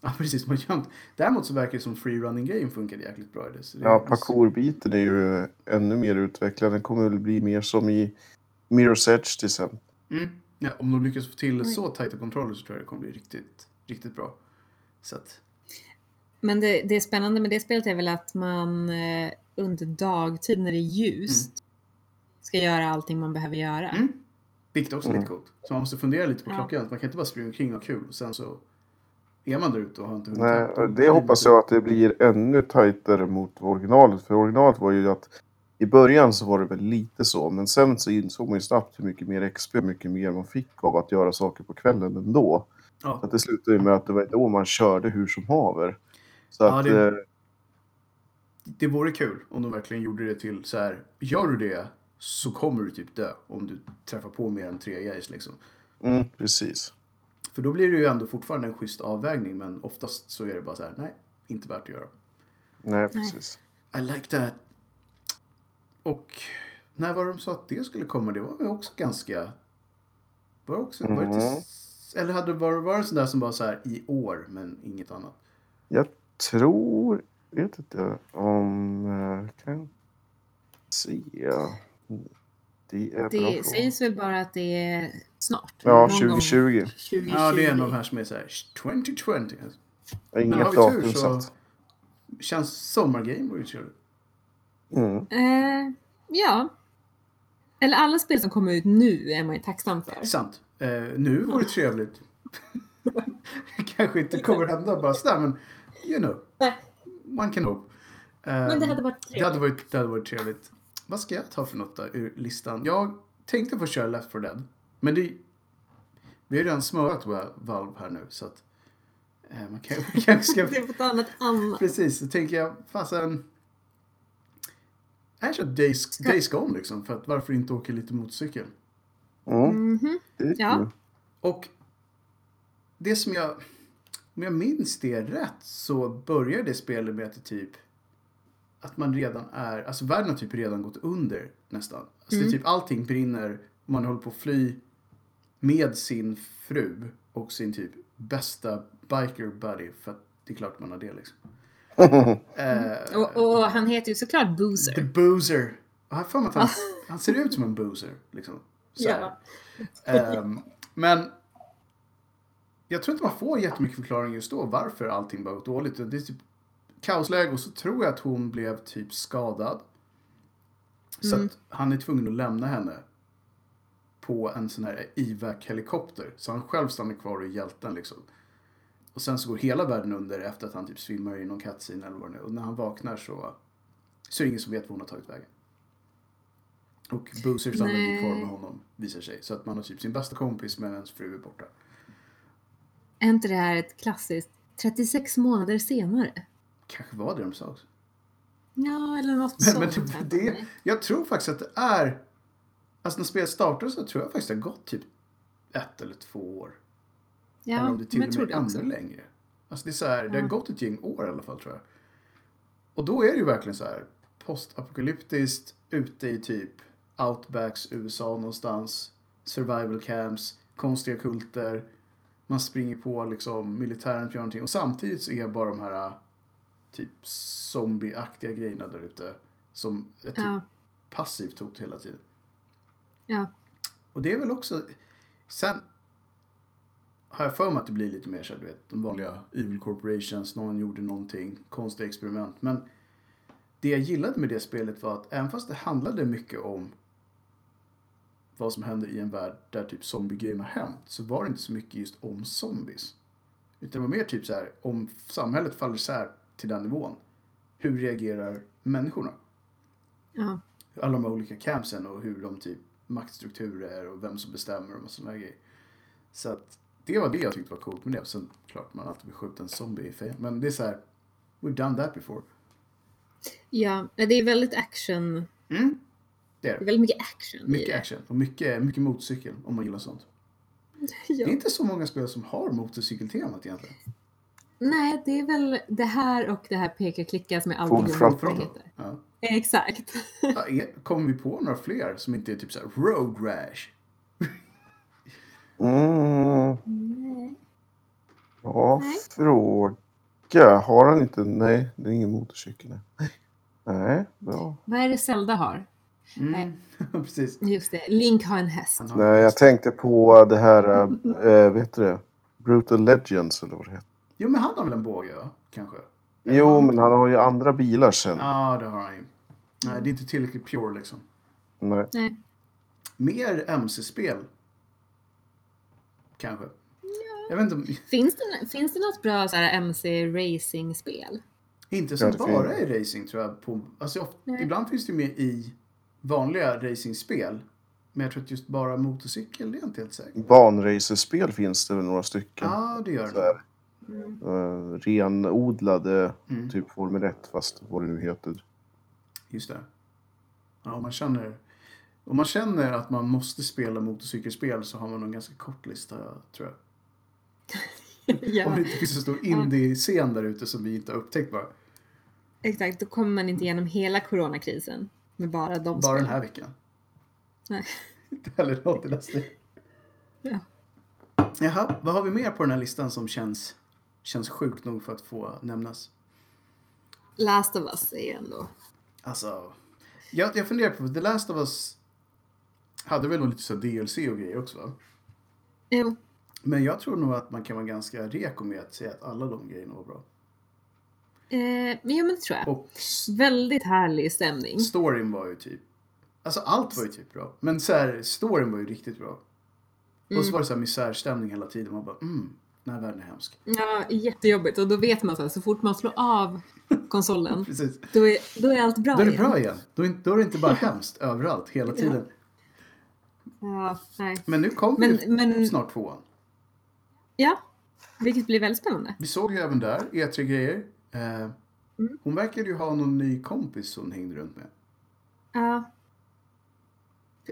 Ja, precis. Man gömt. Däremot så verkar det som free running game funkade jäkligt bra i det. Så det Ja, parkourbiten är ju ännu mer utvecklad. Den kommer väl bli mer som i Mirror's Edge till exempel. Mm. Ja, om de lyckas få till så tajta kontroller så tror jag det kommer bli riktigt, riktigt bra. Så att, Men det, det är spännande med det spelet är väl att man eh, under dagtid när det är ljust ska göra allting man behöver göra. mm. Vilket också är lite Mm. coolt. Så man måste fundera lite på Ja. klockan. Man kan inte bara springa omkring och ha kul och sen så är man där ute och har inte hunnit Nej, det hoppas jag att det blir ännu tajtare mot originalet. För originalet var ju att i början så var det väl lite så, men sen så insåg man ju snabbt hur mycket mer XP, hur mycket mer man fick av att göra saker på kvällen ändå. Ja. Att det slutade ju med att det var då man körde hur som haver. Så Ja, att, det- eh, Det vore kul om de verkligen gjorde det till så här. Gör du det så kommer du typ dö om du träffar på mer än tre guys liksom. mm, precis. För då blir det ju ändå fortfarande en schysst avvägning men oftast så är det bara så här. Nej, inte värt att göra. Nej, precis. I like that. Och när var de sa att det skulle komma? Det var väl också ganska... Var också... Var det inte, eller hade, var, var det sån där som var så här i år men inget annat? Jag tror, vet inte om, eh, kan se. Det är Det sägs väl bara att det är snart. Ja, Någon gång 2020. 2020. Ja, det är en av de här som är så här 2020. Jag har Men har Inget datum så satt. känns sommargame vore ju trevligt. Mm. Eh, ja. Eller alla spel som kommer ut nu är man ju tacksam för. Sant. Eh, nu vore det trevligt. Kanske inte kommer hända bara sådär men you know. Man kan hope. Eh, Men det hade varit Det hade trevligt. varit, det hade varit trevligt. Vad ska jag ta för något då ur listan? Jag tänkte få köra Left 4 Dead. Men det... Vi har redan smörat Val- Valve här nu så att... Eh, man kan, kanske ska... Det är på ett annat. Precis, så tänker jag fasen... Jag kör Days, Days Gone liksom. För att varför inte åka lite motorcykel? Mm. Mhm. Det är Ja. Och det som jag... Om jag minns det rätt så börjar det spelet med att det typ... Att man redan är... Alltså världen har typ redan gått under nästan. Alltså det är Mm. typ allting brinner och man håller på att fly med sin fru och sin typ bästa biker buddy. För att det är klart man har det liksom. Eh, Och, och han heter ju såklart The Boozer. Boozer. Och har för mig att han, han ser ut som en boozer. Liksom. Ja. Ehm, men jag tror inte man får jättemycket förklaring just då varför allting bara gått dåligt. Det är typ kaosläge och så tror jag att hon blev typ skadad. Så Mm. att han är tvungen att lämna henne på en sån här IVAC-helikopter. Så han själv stannar kvar och är hjälten liksom. Och sen så går hela världen under efter att han typ svimmar i någon cutscene eller vad det nu är. Och när han vaknar så, så är det ingen som vet var hon har tagit vägen. Och Boozer stannar ju Nej. kvar med honom, visar sig. Så att man har typ sin bästa kompis men ens fru är borta. Är inte det här ett klassiskt 36 månader senare? Kanske var det de sa också. Ja, eller något Men, men sånt. det, här. det, jag tror faktiskt att det är... Alltså när spelet startade så tror jag faktiskt det har gått typ ett eller två år. ja, eller om det till men och med ännu längre. Alltså det är så här, det har Ja. gått ett gäng år i alla fall tror jag. Och då är det ju verkligen så här postapokalyptiskt ute i typ outbacks USA någonstans. Survival camps, konstiga kulter. Man springer på liksom militären gör någonting. Och samtidigt så är bara de här typ zombieaktiga grejerna där ute. Som ett typ Ja, passivt hot hela tiden. ja. Och det är väl också... Sen har jag för mig att det blir lite mer så du vet, de vanliga evil corporations, någon gjorde någonting, konstiga experiment. Men det jag gillade med det spelet var att även fast det handlade mycket om vad som händer i en värld där typ zombiegrejen har hänt så var det inte så mycket just om zombies. Utan det var mer typ så här, om samhället faller isär till den nivån, hur reagerar människorna? Ja. Alla de här olika campsen och hur de typ maktstrukturer och vem som bestämmer och sådana grejer. Så att det var det jag tyckte var coolt med det. Sen klart man alltid vill skjuta en zombie i fejan. Men det är så här, we've done that before. ja, det är väldigt action. Mm. Det är Det är det. väldigt mycket action i Mycket det. action och mycket, mycket motorcykel om man gillar sånt. Det Ja. är inte så många spel som har motorcykeltemat egentligen. Nej, det är väl det här och det här peka-klicka som jag alltid Full glömmer vad det heter. Ja. Exakt. Ja, Kommer vi på några fler som inte är typ så här road rash? Mm, Nej. ja, Nej. fråga. Har han inte? Nej, det är ingen motorcykel. Nej, nej bra. Vad är det Zelda har? Mm. Precis. Just det, Link har en häst. Han har- Nej, jag tänkte på det här, äh, vet du det? Brutal Legends eller vad det heter. Jo, men han har väl en båge, va? Kanske? Jo, men han har ju andra bilar sen. Ja, det har han ju. Nej, det är inte tillräckligt pure liksom. Nej. Nej. Mer MC-spel. Kanske. Jag vet inte om... Finns det, finns det något bra så här, MC-racing-spel? Inte som Ja, bara är racing tror jag. På, alltså, Nej. ibland finns det med i vanliga racingspel. Men jag tror att just bara motorcykel, det är jag inte helt säker. Banracerspel finns det väl några stycken. Ja, det gör det. Mm. eh, renodlade, Mm. typ Formel 1 fast vad det nu heter. Just det. Ja, om man känner... Om man känner att man måste spela motorcykelspel så har man en ganska kort lista, tror jag. Om ja, det inte finns en stor indie-scen där ute som vi inte har upptäckt bara. exakt. Då kommer man inte igenom hela coronakrisen med bara de Bara den spelen. här veckan. Nej. Inte heller något i nästa. Ja. Jaha, vad har vi mer på den här listan som känns, känns sjukt nog för att få nämnas? Last of Us är ju ändå... Alltså, jag, jag funderar på, The Last of Us hade väl nog lite så DLC och grejer också va? Jo, Men jag tror nog att man kan vara ganska reko med att säga att alla de grejerna var bra. Eh, men ja, men det tror jag. Och Väldigt härlig stämning. storyn var ju typ, alltså allt var ju typ bra. Men så här, storyn var ju riktigt bra. Och så var det så här misärstämning hela tiden. Man bara, mm, den här världen är hemsk. Ja, jättejobbigt. Och då vet man så här, så fort man slår av konsolen, Precis. då är, då är allt bra Då är det igen. bra igen. Då är, inte- då är det inte bara hemskt överallt hela tiden. Ja, nej. Men nu kommer Men, ju men snart tvåan. ja, vilket blir väldigt spännande. Vi såg ju även där E3-grejer. Eh, Mm. Hon verkade ju ha någon ny kompis hon hängde runt med. Ja.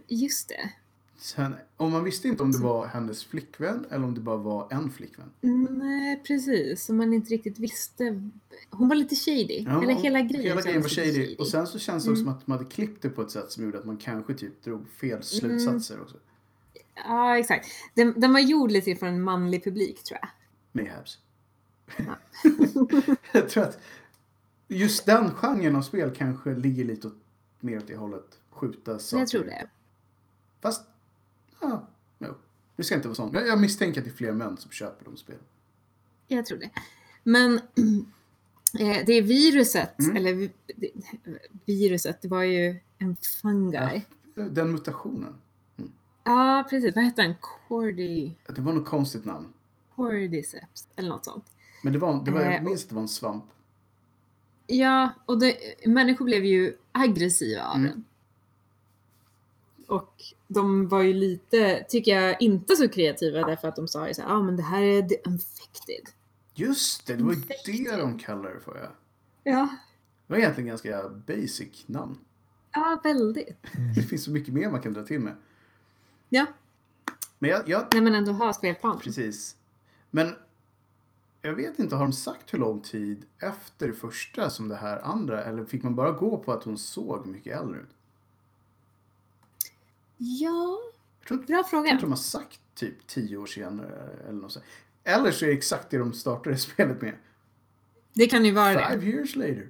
Just det. Sen, om man visste inte om det var hennes flickvän eller om det bara var en flickvän. Nej, precis. Som man inte riktigt visste. Hon var lite shady. Ja, Eller hela grejen Hela grejen var lite shady. Och sen så känns det Mm. som att de hade klippt det på ett sätt som gjorde att man kanske typ drog fel slutsatser också. Ja, exakt. Den, den var gjord lite för en manlig publik, tror jag. Mayhaps. Ja. jag tror att just den genren av spel kanske ligger lite åt, mer åt det hållet. Skjuta saker. Jag tror det. Fast, ja, no. Det ska inte vara sånt. Jag jag misstänker att det är fler män som köper de spelen. Jag tror det. Men eh, det är viruset, Mm. eller viruset, det var ju en fungi. Ja, Den mutationen. precis. Vad heter den? Cordy... Det var något konstigt namn. Cordyceps, eller något sånt. Men det var, det var, jag Eh, minns att det var en svamp. Ja, och det, människor blev ju aggressiva av Mm. den. Och de var ju lite, tycker jag, inte så kreativa därför att de sa ju så här, ja ah, men det här är the infected. Just det, det var ju det de kallade det för ja. Ja, Det var egentligen ganska basic namn. ja väldigt. Det finns så mycket mer man kan dra till med. Ja, Men jag, jag när man ändå har spelplan. precis. Men jag vet inte, har de sagt hur lång tid efter det första som det här andra? Eller fick man bara gå på att hon såg mycket äldre ut? Ja, Jag tror, inte- bra jag tror fråga. de har sagt typ tio år senare eller något sånt. Eller så är det exakt det de startade spelet med. Det kan ju vara det. Five years later.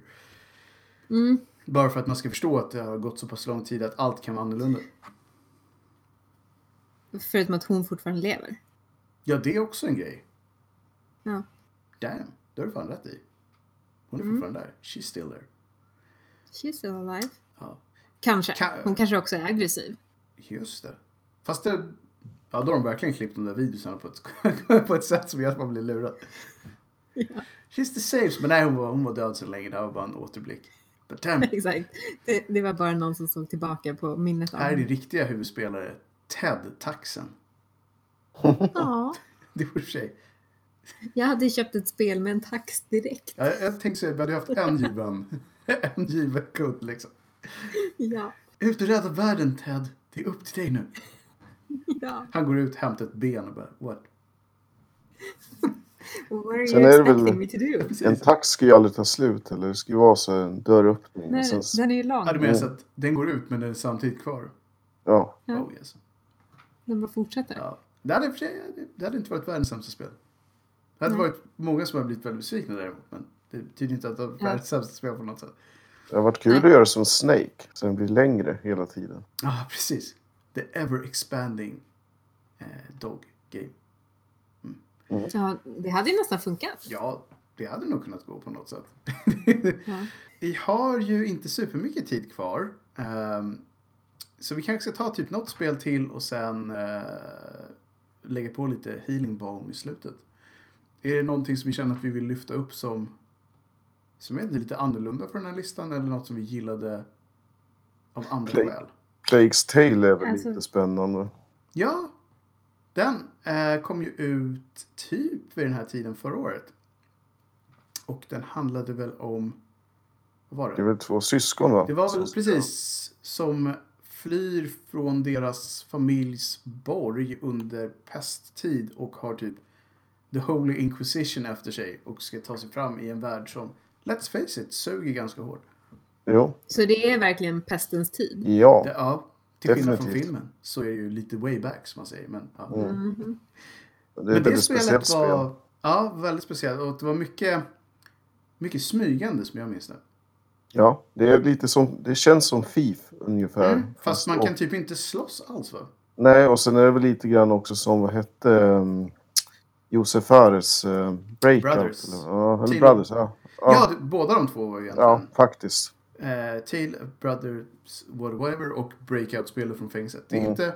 Mm. Bara för att man ska förstå att det har gått så pass lång tid att allt kan vara annorlunda. Förutom att hon fortfarande lever. Ja, det är också en grej. Ja. Damn, det har du fan rätt i. Hon är Mm. fortfarande där. She's still there. She's still alive. Ja, Kanske. Ka- Hon kanske också är aggressiv. just det. Fast det, Ja, då har de verkligen klippt de där videorna på ett, på ett sätt som gör att man blir lurad. Ja. She's the saves, men nej hon var, hon var död så länge, det var bara en återblick. But damn, Exakt. Det, det var bara någon som såg tillbaka på minnet av här är din riktiga huvudspelare, Ted Taxen. Ja, Det och för sig. Jag hade köpt ett spel med en tax direkt. Jag, jag tänkte säga, vi hade haft en given, en given kund liksom. Ja, Ut och rädda världen Ted, det är upp till dig nu. ja. Han går ut, hämtar ett ben och bara, what? Sen är det väl-. En tax ska ju aldrig ta slut eller det ska ju vara så en dörröppning. Nej, sen, den är ju lång. Ja, du menar så att den går ut men den är samtidigt kvar? ja. Oh yes. Den bara fortsätter. Ja. Det hade, det hade inte varit världens sämsta spel. Det hade Nej. varit många som har blivit väldigt besvikna däremot. Men det betyder inte att det är världens sämsta spel på något sätt. Det har varit kul att göra som Snake. Så den blir längre hela tiden. Ja, precis. The ever expanding eh, dog game. Ja, det hade ju nästan funkat. Ja, det hade nog kunnat gå på något sätt. Ja. Vi har ju inte supermycket tid kvar. Ehm, så vi kanske ska ta typ något spel till och sen eh, lägga på lite healing balm i slutet. Är det någonting som vi känner att vi vill lyfta upp som, som är lite annorlunda på den här listan eller något som vi gillade av andra Play. skäl? Plague's Tale är väl Alltså- lite spännande. Ja, den eh, kom ju ut typ vid den här tiden förra året. Och den handlade väl om, vad var det? Det är väl två syskon va? Det var väl precis som flyr från deras familjs borg under pesttid och har typ The Holy Inquisition efter sig och ska ta sig fram i en värld som, let's face it, suger ganska hårt. Jo, Så det är verkligen pestens tid. ja. Det, ja, till skillnad från filmen så är det ju lite way back som man säger. Men, ja. Mm. Mhm. Det är men det väldigt spelet speciellt spel. var ja, väldigt speciellt och det var mycket, mycket smygande som jag minns det. Ja, det är lite som, det känns som FIF ungefär. Mm, fast man och, kan typ inte slåss alls va? Nej, och sen är det väl lite grann också som, vad hette um, Josef Fares uh, Breakout? Brothers. Eller, ja, eller Brothers, ja. Ja, Ja, båda de två var ju egentligen. ja, faktiskt. eh, Tale of Brothers Whatever och Breakout-spelet från fängelset. Det är Mm. inte...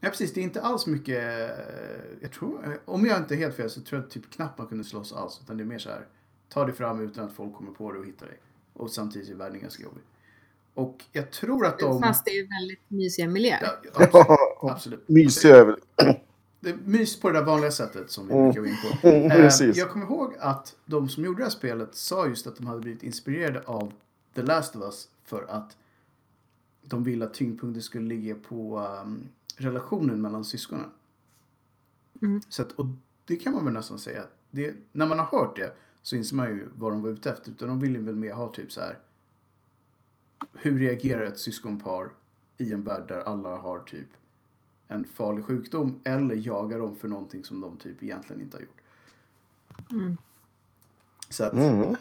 Ja, precis. Det är inte alls mycket... eh, Jag tror, eh, om jag inte är helt fel så tror jag typ knappt man kunde slåss alls. Utan det är mer så här. Ta dig fram utan att folk kommer på dig och hittar dig. Och samtidigt är världen ganska jobbig. Och jag tror att de... Fast det är väldigt mysiga miljöer. Ja, absolut. absolut. Mysiga är väl... Det är mys på det där vanliga sättet som vi Mm. brukar gå in på. Eh. Jag kommer ihåg att de som gjorde det här spelet sa just att de hade blivit inspirerade av The Last of Us för att de ville att tyngdpunkten skulle ligga på um, relationen mellan syskonen. Mm. Så att, och det kan man väl nästan säga. Det, när man har hört det så inser man ju vad de var ute efter. Utan de ville väl mer ha typ så här. Hur reagerar ett syskonpar i en värld där alla har typ en farlig sjukdom eller jagar dem för någonting som de typ egentligen inte har gjort. Mm. Så att, Mm.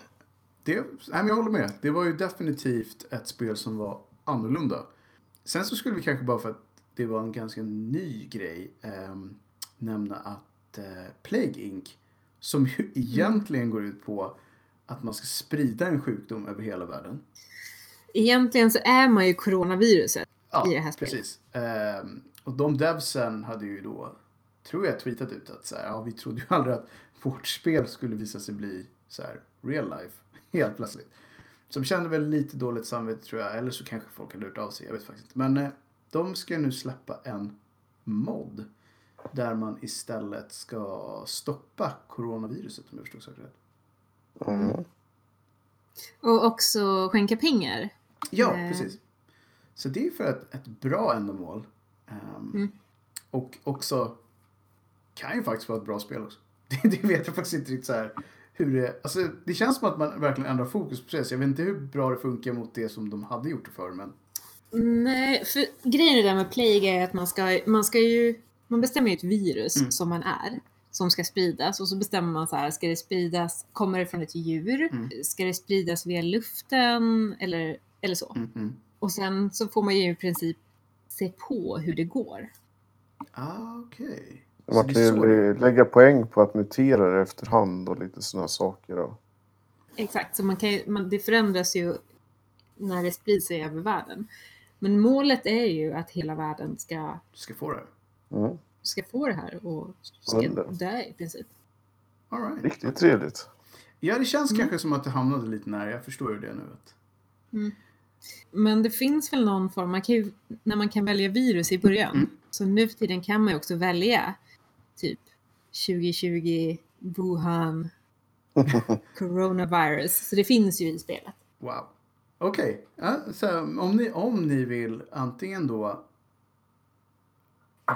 det, nej, men jag håller med. Det var ju definitivt ett spel som var annorlunda. Sen så skulle vi kanske bara för att det var en ganska ny grej ehm, nämna att eh, Plague Inc. Som ju egentligen går ut på att man ska sprida en sjukdom över hela världen. Egentligen så är man ju coronaviruset. Ja, I det här spelet. precis. Ehm, och de devsen hade ju då, tror jag, tweetat ut att så här, ja, vi trodde ju aldrig att vårt spel skulle visa sig bli så här real life helt plötsligt. Så de kände väl lite dåligt samvete tror jag, eller så kanske folk hade hört av sig, jag vet faktiskt inte. Men eh, de ska nu släppa en mod där man istället ska stoppa coronaviruset om jag förstod saken rätt. Mm. Och också skänka pengar. Ja, Eh. precis. Så det är för ett, ett bra ändamål. Ehm, Mm. Och också kan ju faktiskt vara ett bra spel också. Det, det vet jag faktiskt inte riktigt så här hur det... Alltså det känns som att man verkligen ändrar fokus på det. Så jag vet inte hur bra det funkar mot det som de hade gjort det för. Men Nej, för grejen är det med plague är att man ska, man ska ju, man bestämmer ju ett virus Mm. som man är, som ska spridas och så bestämmer man så här, ska det spridas, kommer det från ett djur, Mm. ska det spridas via luften eller, eller så. mm, mm. Och sen så får man ju i princip se på hur det går. Ah, okej. Så Man kan ju lägga poäng på att mutera det efterhand och lite sådana saker. Då. Exakt, så man kan ju, man, det förändras ju när det sprids sig över världen. Men målet är ju att hela världen ska, Du ska få det. Mm. ska få det här och ska Under. dö i princip. All right. Riktigt trevligt. Ja, det känns Mm. kanske som att det hamnade lite nära. Jag förstår ju det nu. Att... Men det finns väl någon form, man kan ju, när man kan välja virus i början, Mm. så nu för tiden kan man ju också välja typ 2020, Wuhan, coronavirus. Så det finns ju i spelet. Wow. Okej. Ja, så om, ni, om ni vill antingen då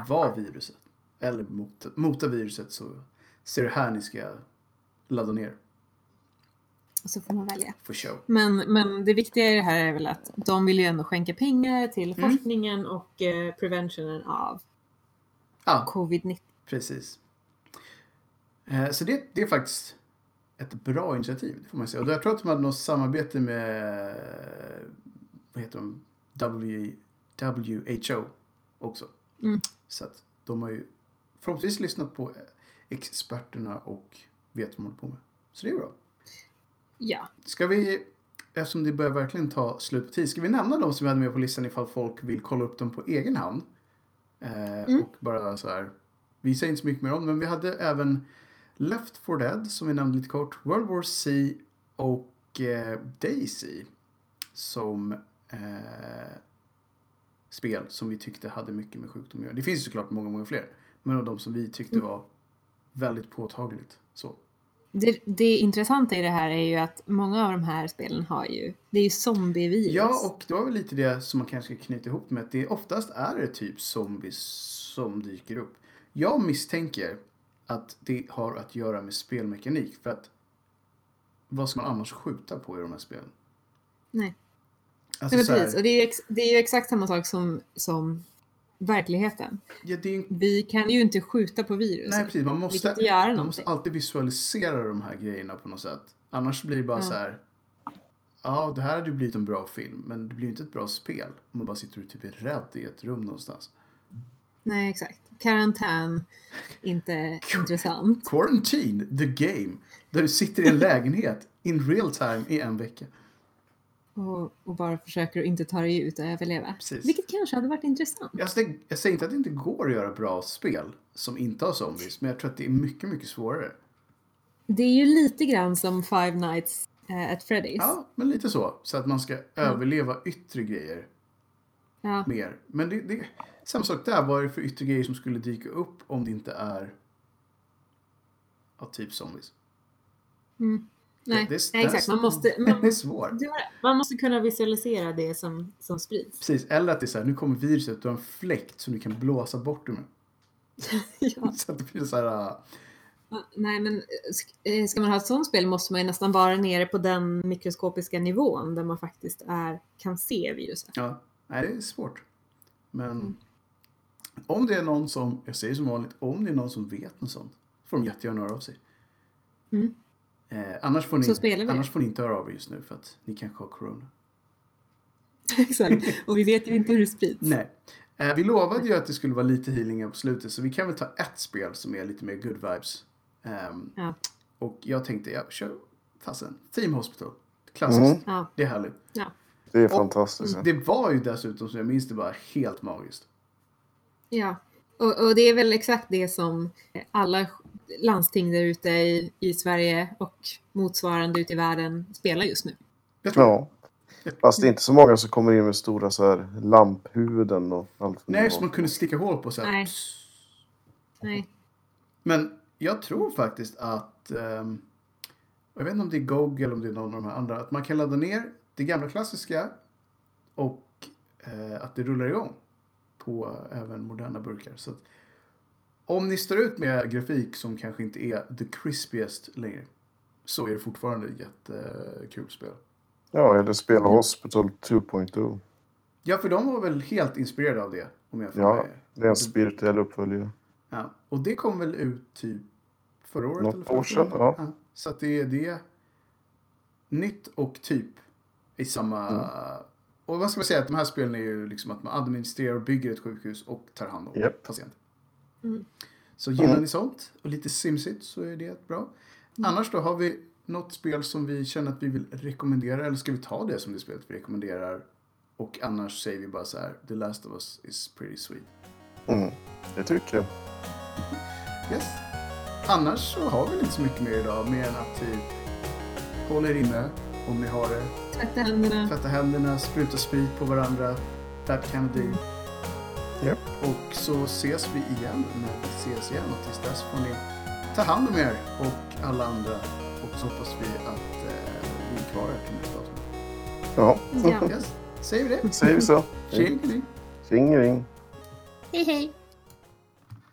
vara viruset eller mota, mota viruset så ser det här ni ska ladda ner. Och så får man välja. For show. Men, men det viktiga i det här är väl att de vill ju ändå skänka pengar till Mm. forskningen och eh, preventionen av Ja, covid-19. precis. Eh, så det, det är faktiskt ett bra initiativ, det får man säga. Och jag tror att de hade något samarbete med vad heter de? W, WHO också. Mm. Så att de har ju förhoppningsvis lyssnat på experterna och vet vad de håller på med. Så det är bra. Ja, Ska vi, eftersom det börjar verkligen ta slut på tid, ska vi nämna de som vi hade med på listan ifall folk vill kolla upp dem på egen hand? Eh, Mm. Och bara så här, vi säger inte så mycket mer om men vi hade även Left 4 Dead som vi nämnde lite kort, World War C och eh, Daisy som eh, spel som vi tyckte hade mycket med sjukdom att göra. Det finns såklart många, många fler, men av de som vi tyckte Mm. var väldigt påtagligt. Så. Det, det intressanta i det här är ju att många av de här spelen har ju, det är ju zombievirus. Ja, och det var väl lite det som man kanske knyta ihop med att det oftast är det typ zombies som dyker upp. Jag misstänker att det har att göra med spelmekanik för att vad ska man annars skjuta på i de här spelen? Nej. Alltså, så här, precis. Och det är, ju ex, det är ju exakt samma sak som, som verkligheten. ja, en- Vi kan ju inte skjuta på virus. nej, precis. Man måste, man måste alltid visualisera de här grejerna på något sätt. Annars blir det bara Ja. så här. Ja, det här hade ju blivit en bra film, men det blir ju inte ett bra spel om man bara sitter och typ är rädd i ett rum någonstans. Nej, exakt. Karantän, inte intressant. Quarantine, the game. Där du sitter i en lägenhet in real time i en vecka. Och, och bara försöker att inte ta dig ut och överleva. Precis. Vilket kanske hade varit intressant. Jag, säger- jag säger inte att det inte går att göra bra spel som inte har zombies, men jag tror att det är mycket, mycket svårare. Det är ju lite grann som Five Nights eh, at Freddy's. Ja, men lite så. Så att man ska överleva yttre grejer Ja. mer. Men det, det samma sak där. Vad är det för yttre grejer som skulle dyka upp om det inte är ja, typ zombies? Mm. Nej, Det- det- nej, exakt. Man måste, man, Det är svårt. man måste kunna visualisera det som, som sprids. Precis, eller att det är så här, nu kommer viruset, du har en fläkt som du kan blåsa bort det med. ja. Så att det blir så här, uh, Nej, men eh, ska man ha ett sånt spel måste man ju nästan vara nere på den mikroskopiska nivån där man faktiskt är, kan se viruset. ja, nej det är svårt. Men Mm. om det är någon som, jag säger som vanligt, om det är någon som vet något sånt, får de jättegärna höra av sig. Mm. Eh, annars, får Så spelar ni, vi. annars får ni inte höra av er just nu för att ni kanske har corona. Exakt. Och vi vet ju inte hur det sprids. Nej. Eh, vi lovade ju att det skulle vara lite healing på slutet så vi kan väl ta ett spel som är lite mer good vibes. Ehm, Ja. Och jag tänkte, ja, kör fasen. Theme Hospital. Klassiskt. Mm. Det är härligt. ja. Det är Och- fantastiskt. Det var ju dessutom, som jag minns det, bara helt magiskt. Ja, och, och det är väl exakt det som alla landsting där ute i, i Sverige och motsvarande ute i världen spelar just nu. Jag tror, Ja. Fast det är inte så många som kommer in med stora så här lamphuvuden och allt. Nej, så man kunde sticka hål på så här. Nej. Nej. Men jag tror faktiskt att, ehm, jag vet inte om det är GOG eller om det är någon av de här andra, att man kan ladda ner det gamla klassiska och eh, att det rullar igång på eh, även moderna burkar. Så att, om ni står ut med grafik som kanske inte är the crispiest längre så är det fortfarande ett jättekul spel. Ja, eller spela Hospital 2.0. Ja, för de var väl helt inspirerade av det. Om jag får Ja, mig- det är en spirituell uppföljare. Ja, och det kom väl ut typ förra året? Något eller år sedan, året? ja. Så att det är det nytt och typ i samma... Mm. Och vad ska man säga? Att de här spelen är ju liksom att man administrerar och bygger ett sjukhus och tar hand om Japp. patienter. Mm. Så gillar Mm. ni sånt och lite simsigt så är det bra. Annars då har vi något spel som vi känner att vi vill rekommendera eller ska vi ta det som det spelet vi rekommenderar? Och annars säger vi bara så här, The Last of Us is pretty sweet. Mm. Det tycker jag. Yes. Annars så har vi inte så mycket mer idag, mer än att vi håller inne om ni har det. Tvätta händerna. Tvätta händerna, spruta sprit på varandra. That kind of thing. Japp. Och så ses vi igen när vi ses igen och tills dess får ni ta hand om er och alla andra. Och så hoppas vi att eh, vi är kvar här till nästa avsnitt. Ja, Ja. Yes. Säger vi det? säger vi så. Tjing! Tjingeling. Hej hej!